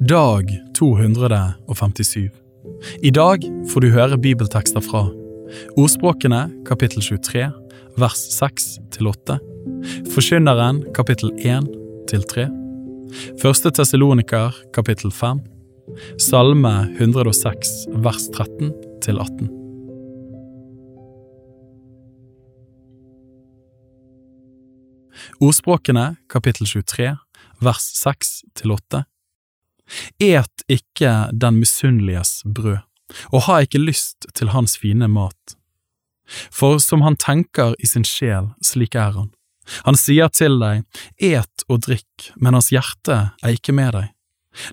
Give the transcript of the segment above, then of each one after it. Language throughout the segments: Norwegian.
Dag 257. I dag får du høre bibeltekster fra Ordspråkene kapittel 23 vers 6 til 8. Forkynneren kapittel 1 til 3. Første Tessaloniker kapittel 5. Salme 106 vers 13 til 18. Ordspråkene kapittel 23 vers 6 til 8. Et ikke den misunneliges brød, og ha ikke lyst til hans fine mat. For som han tenker i sin sjel, slik er han. Han sier til deg, et og drikk, men hans hjerte er ikke med deg.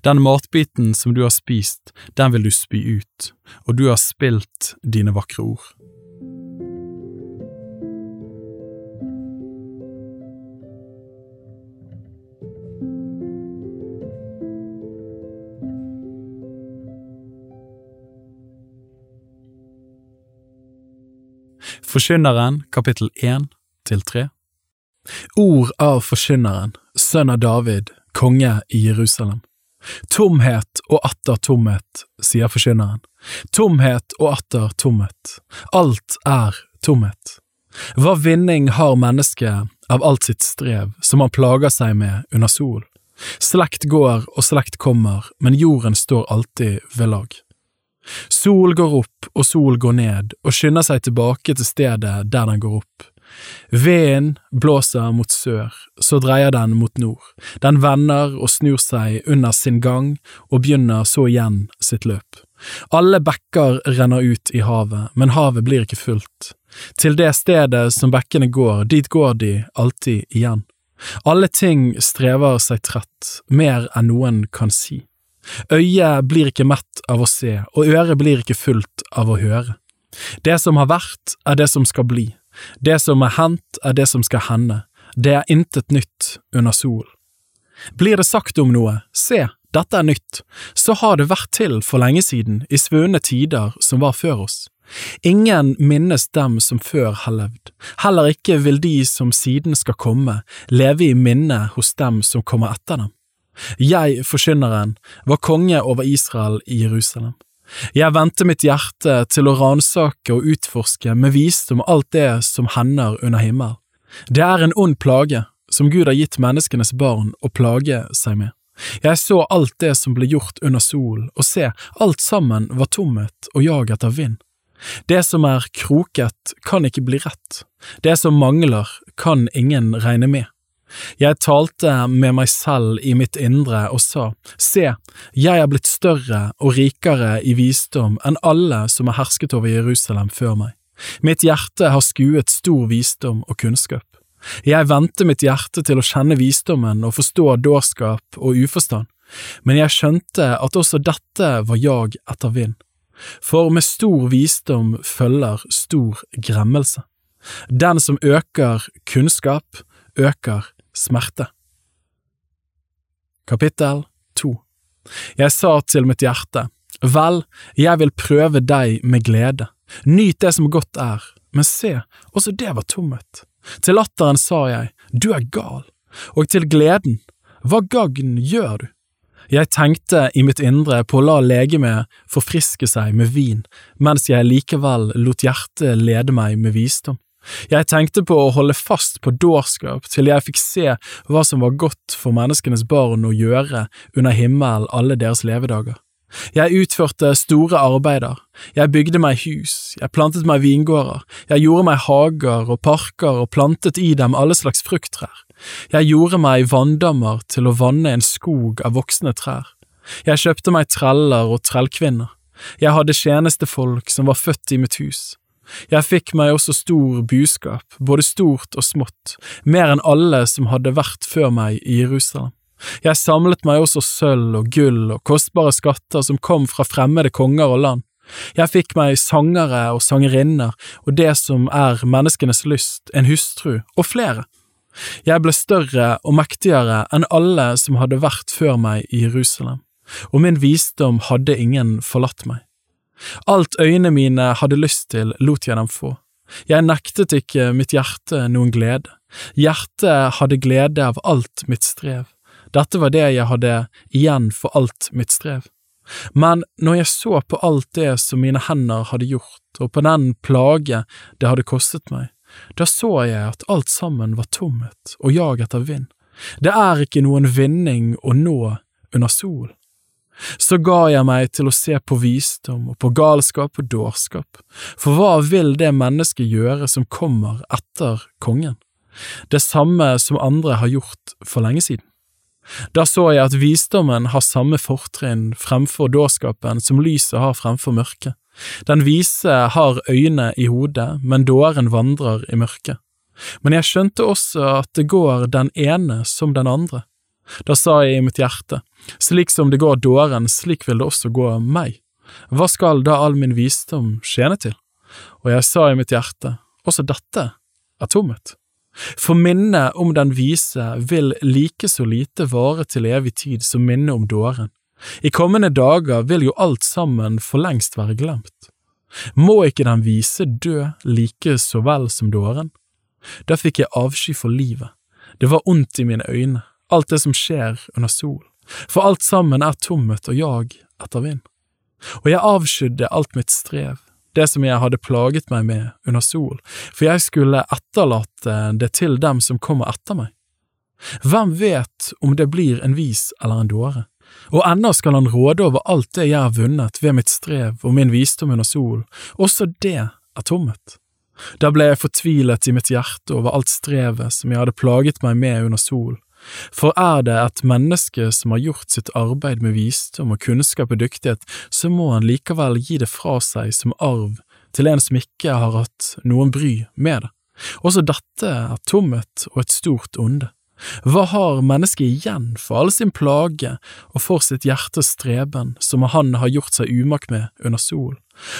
Den matbiten som du har spist, den vil du spy ut, og du har spilt dine vakre ord. Forkynneren kapittel 1 til 3 Ord av forkynneren, sønn av David, konge i Jerusalem. Tomhet og atter tomhet, sier forkynneren. Tomhet og atter tomhet. Alt er tomhet. Hva vinning har mennesket av alt sitt strev som han plager seg med under sol? Slekt går og slekt kommer, men jorden står alltid ved lag. Sol går opp og sol går ned og skynder seg tilbake til stedet der den går opp. Veden blåser mot sør, så dreier den mot nord. Den vender og snur seg under sin gang og begynner så igjen sitt løp. Alle bekker renner ut i havet, men havet blir ikke fullt. Til det stedet som bekkene går, dit går de alltid igjen. Alle ting strever seg trett, mer enn noen kan si. Øyet blir ikke mett av å se, og øret blir ikke fullt av å høre. Det som har vært, er det som skal bli. Det som er hendt, er det som skal hende. Det er intet nytt under sol. Blir det sagt om noe, se, dette er nytt, så har det vært til for lenge siden, i svunne tider som var før oss. Ingen minnes dem som før har levd, heller ikke vil de som siden skal komme, leve i minne hos dem som kommer etter dem. Jeg, forkynneren, var konge over Israel i Jerusalem. Jeg vendte mitt hjerte til å ransake og utforske med visdom alt det som hender under himmel. Det er en ond plage som Gud har gitt menneskenes barn å plage seg med. Jeg så alt det som ble gjort under sol, og se, alt sammen var tomhet og jag etter vind. Det som er kroket, kan ikke bli rett. Det som mangler, kan ingen regne med. Jeg talte med meg selv i mitt indre og sa, Se, jeg er blitt større og rikere i visdom enn alle som har hersket over Jerusalem før meg. Mitt hjerte har skuet stor visdom og kunnskap. Jeg vendte mitt hjerte til å kjenne visdommen og forstå dårskap og uforstand, men jeg skjønte at også dette var jag etter vind. For med stor visdom følger stor gremmelse. Den som øker kunnskap, øker smerte. Kapittel 2 Jeg sa til mitt hjerte, Vel, jeg vil prøve deg med glede, nyt det som godt er, men se, også det var tomhet. Til latteren sa jeg, Du er gal, og til gleden, hva gagn gjør du? Jeg tenkte i mitt indre på å la legemet forfriske seg med vin, mens jeg likevel lot hjertet lede meg med visdom. Jeg tenkte på å holde fast på dårskap til jeg fikk se hva som var godt for menneskenes barn å gjøre under himmelen alle deres levedager. Jeg utførte store arbeider, jeg bygde meg hus, jeg plantet meg vingårder, jeg gjorde meg hager og parker og plantet i dem alle slags frukttrær, jeg gjorde meg vanndammer til å vanne en skog av voksne trær, jeg kjøpte meg treller og trellkvinner, jeg hadde tjenestefolk som var født i mitt hus. Jeg fikk meg også stor buskap, både stort og smått, mer enn alle som hadde vært før meg i Jerusalem. Jeg samlet meg også sølv og gull og kostbare skatter som kom fra fremmede konger og land. Jeg fikk meg sangere og sangerinner og det som er menneskenes lyst, en hustru og flere. Jeg ble større og mektigere enn alle som hadde vært før meg i Jerusalem, og min visdom hadde ingen forlatt meg. Alt øynene mine hadde lyst til, lot jeg dem få. Jeg nektet ikke mitt hjerte noen glede. Hjertet hadde glede av alt mitt strev. Dette var det jeg hadde igjen for alt mitt strev. Men når jeg så på alt det som mine hender hadde gjort, og på den plage det hadde kostet meg, da så jeg at alt sammen var tomhet og jag etter vind. Det er ikke noen vinning å nå under sol. Så ga jeg meg til å se på visdom og på galskap og dårskap, for hva vil det mennesket gjøre som kommer etter kongen? Det samme som andre har gjort for lenge siden. Da så jeg at visdommen har samme fortrinn fremfor dårskapen som lyset har fremfor mørket. Den vise har øyne i hodet, men dåren vandrer i mørket. Men jeg skjønte også at det går den ene som den andre. Da sa jeg i mitt hjerte, slik som det går dåren, slik vil det også gå meg. Hva skal da all min visdom tjene til? Og jeg sa i mitt hjerte, også dette er tomhet. For minnet om den vise vil like så lite vare til evig tid som minnet om dåren. I kommende dager vil jo alt sammen for lengst være glemt. Må ikke den vise dø like så vel som dåren? Da fikk jeg avsky for livet. Det var ondt i mine øyne, alt det som skjer under sol, for alt sammen er tomhet og jag etter vind. Og jeg avskydde alt mitt strev, det som jeg hadde plaget meg med under sol, for jeg skulle etterlate det til dem som kommer etter meg. Hvem vet om det blir en vis eller en dåre? Og ennå skal han råde over alt det jeg har vunnet ved mitt strev og min visdom under sol, også det er tomhet. Da ble jeg fortvilet i mitt hjerte over alt strevet som jeg hadde plaget meg med under sol, for er det et menneske som har gjort sitt arbeid med visdom og kunnskap og dyktighet, så må han likevel gi det fra seg som arv til en som ikke har hatt noen bry med det. Også dette er tomhet og et stort onde. Hva har mennesket igjen for all sin plage og for sitt hjertes streben som han har gjort seg umak med under sol?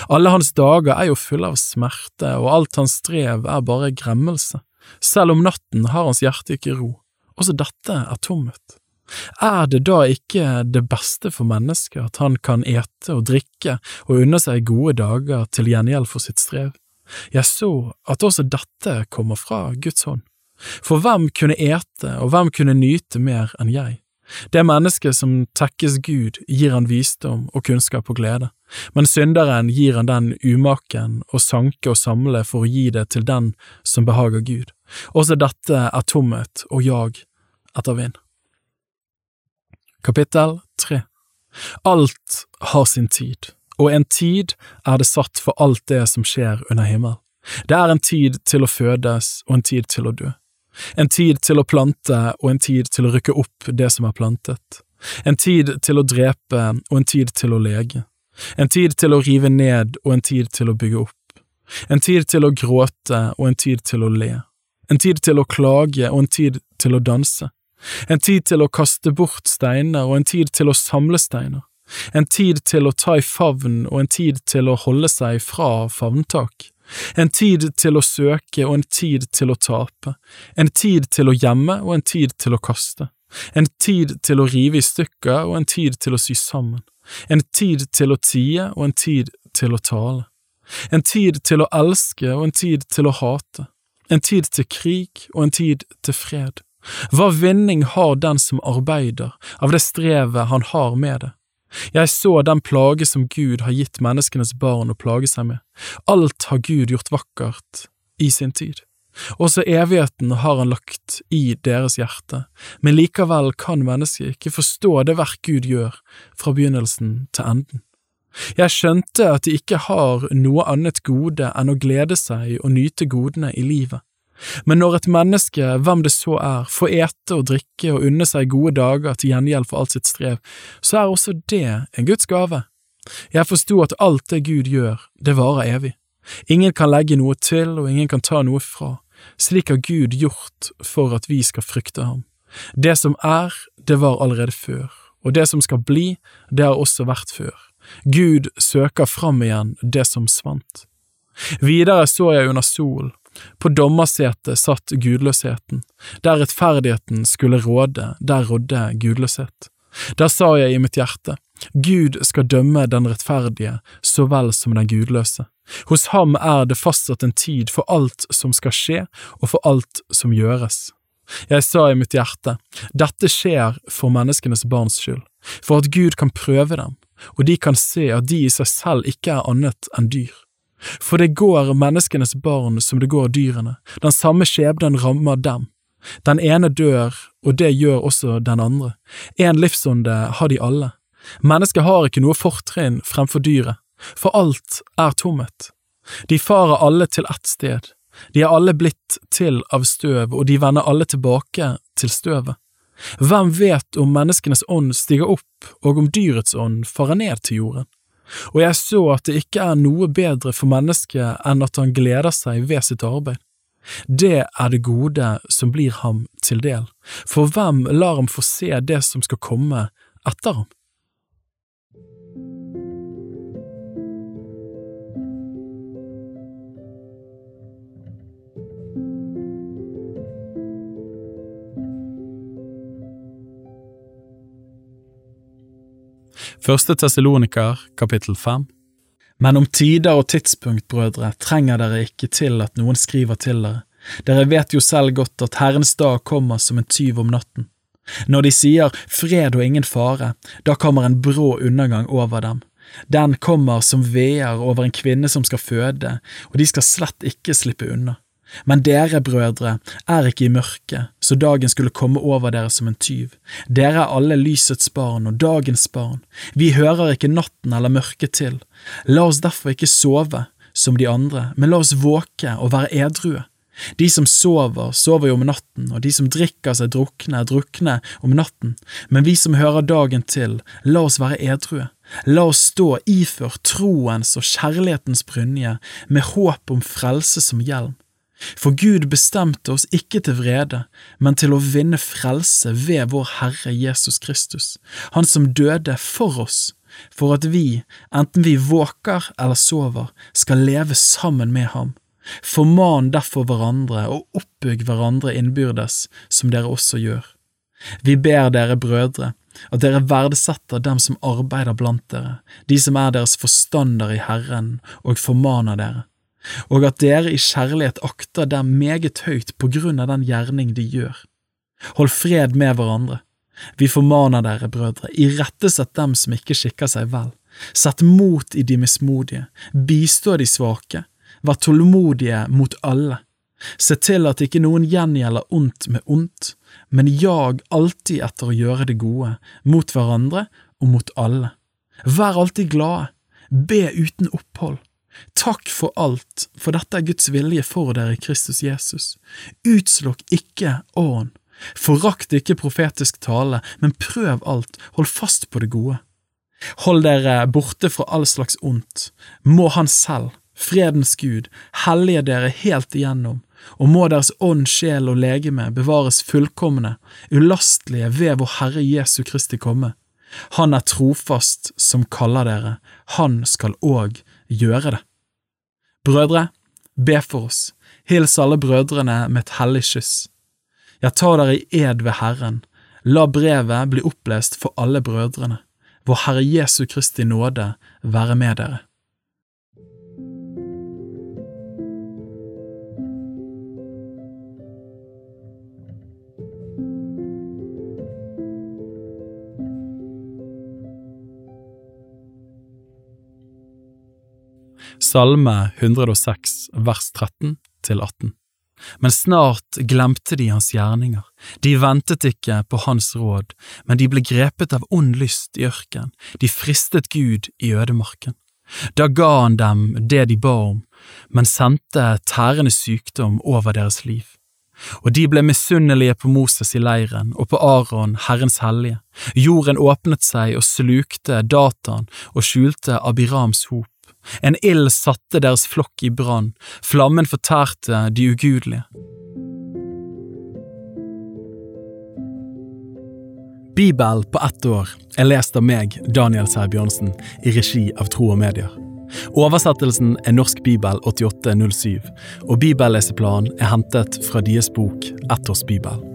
Alle hans dager er jo fulle av smerte, og alt hans strev er bare gremmelse. Selv om natten har hans hjerte ikke ro. Også dette er tomhet. Er det da ikke det beste for mennesket at han kan ete og drikke og unne seg gode dager til gjengjeld for sitt strev? Jeg så at også dette kommer fra Guds hånd. For hvem kunne ete og hvem kunne nyte mer enn jeg? Det mennesket som tekkes Gud, gir han visdom og kunnskap og glede, men synderen gir han den umaken å sanke og samle for å gi det til den som behager Gud. Også dette er tomhet og jag etter vind. Kapittel 3 Alt har sin tid, og en tid er det satt for alt det som skjer under himmelen. Det er en tid til å fødes og en tid til å dø. En tid til å plante og en tid til å rykke opp det som er plantet. En tid til å drepe og en tid til å lege. En tid til å rive ned og en tid til å bygge opp. En tid til å gråte og en tid til å le. En tid til å klage og en tid til å danse. En tid til å kaste bort steiner og en tid til å samle steiner. En tid til å ta i favn og en tid til å holde seg fra favntak. En tid til å søke og en tid til å tape, en tid til å gjemme og en tid til å kaste, en tid til å rive i stykker og en tid til å sy sammen, en tid til å tie og en tid til å tale, en tid til å elske og en tid til å hate, en tid til krig og en tid til fred. Hva vinning har den som arbeider av det strevet han har med det? Jeg så den plage som Gud har gitt menneskenes barn å plage seg med. Alt har Gud gjort vakkert i sin tid. Også evigheten har han lagt i deres hjerte, men likevel kan mennesket ikke forstå det verk Gud gjør fra begynnelsen til enden. Jeg skjønte at de ikke har noe annet gode enn å glede seg og nyte godene i livet. Men når et menneske, hvem det så er, får ete og drikke og unne seg gode dager til gjengjeld for alt sitt strev, så er også det en Guds gave. Jeg forsto at alt det Gud gjør, det varer evig. Ingen kan legge noe til, og ingen kan ta noe fra. Slik har Gud gjort for at vi skal frykte ham. Det som er, det var allerede før, og det som skal bli, det har også vært før. Gud søker fram igjen det som svant. Videre så jeg under solen på dommersetet satt gudløsheten, der rettferdigheten skulle råde, der rådde gudløshet. Der sa jeg i mitt hjerte, Gud skal dømme den rettferdige så vel som den gudløse. Hos ham er det fastsatt en tid for alt som skal skje og for alt som gjøres. Jeg sa i mitt hjerte, dette skjer for menneskenes barns skyld, for at Gud kan prøve dem, og de kan se at de i seg selv ikke er annet enn dyr. For det går menneskenes barn som det går dyrene, den samme skjebnen rammer dem. Den ene dør, og det gjør også den andre. En livsånde har de alle. Mennesket har ikke noe fortrinn fremfor dyret, for alt er tomhet. De farer alle til ett sted, de er alle blitt til av støv, og de vender alle tilbake til støvet. Hvem vet om menneskenes ånd stiger opp, og om dyrets ånd farer ned til jorden? Og jeg så at det ikke er noe bedre for mennesket enn at han gleder seg ved sitt arbeid. Det er det gode som blir ham til del, for hvem lar ham få se det som skal komme etter ham? Første Tessaloniker, kapittel fem Men om tider og tidspunkt, brødre, trenger dere ikke til at noen skriver til dere. Dere vet jo selv godt at Herrens dag kommer som en tyv om natten. Når de sier fred og ingen fare, da kommer en brå undergang over dem. Den kommer som veer over en kvinne som skal føde, og de skal slett ikke slippe unna. Men dere, brødre, er ikke i mørket, så dagen skulle komme over dere som en tyv. Dere er alle lysets barn og dagens barn. Vi hører ikke natten eller mørket til. La oss derfor ikke sove som de andre, men la oss våke og være edrue. De som sover, sover jo om natten, og de som drikker seg drukne, er drukne om natten, men vi som hører dagen til, la oss være edrue. La oss stå iført troens og kjærlighetens brynje, med håp om frelse som hjelm. For Gud bestemte oss ikke til vrede, men til å vinne frelse ved vår Herre Jesus Kristus, Han som døde for oss, for at vi, enten vi våker eller sover, skal leve sammen med ham. Forman derfor hverandre og oppbygg hverandre innbyrdes, som dere også gjør. Vi ber dere brødre, at dere verdsetter dem som arbeider blant dere, de som er deres forstander i Herren, og formaner dere og at dere i kjærlighet akter dem meget høyt på grunn av den gjerning de gjør. Hold fred med hverandre. Vi formaner dere, brødre, irettesett dem som ikke skikker seg vel. Sett mot i de mismodige, bistå de svake, vær tålmodige mot alle. Se til at ikke noen gjengjelder ondt med ondt, men jag alltid etter å gjøre det gode, mot hverandre og mot alle. Vær alltid glade, be uten opphold. Takk for alt, for dette er Guds vilje for dere Kristus Jesus. Utslokk ikke ånd. Forakt ikke profetisk tale, men prøv alt, hold fast på det gode. Hold dere borte fra all slags ondt. Må Han selv, fredens Gud, hellige dere helt igjennom, og må deres ånd, sjel og legeme bevares fullkomne, ulastelige ved vår Herre Jesu Kristi komme. Han er trofast som kaller dere, han skal òg gjøre det. Brødre, be for oss, hils alle brødrene med et hellig kyss. Jeg tar dere i ed ved Herren, la brevet bli opplest for alle brødrene. Vår Herre Jesu Kristi nåde være med dere. Salme 106 vers 13 til 18. Men snart glemte de hans gjerninger, de ventet ikke på hans råd, men de ble grepet av ond lyst i ørken, de fristet Gud i ødemarken. Da ga han dem det de ba om, men sendte tærende sykdom over deres liv. Og de ble misunnelige på Moses i leiren og på Aron, Herrens hellige. Jorden åpnet seg og slukte Datan og skjulte Abirams hop. En ild satte deres flokk i brann, flammen fortærte de ugudelige. Bibel på ett år er lest av meg, Daniel Sæbjørnsen, i regi av Tro og Medier. Oversettelsen er Norsk bibel 8807, og bibelleseplanen er hentet fra deres bok Ett års bibel.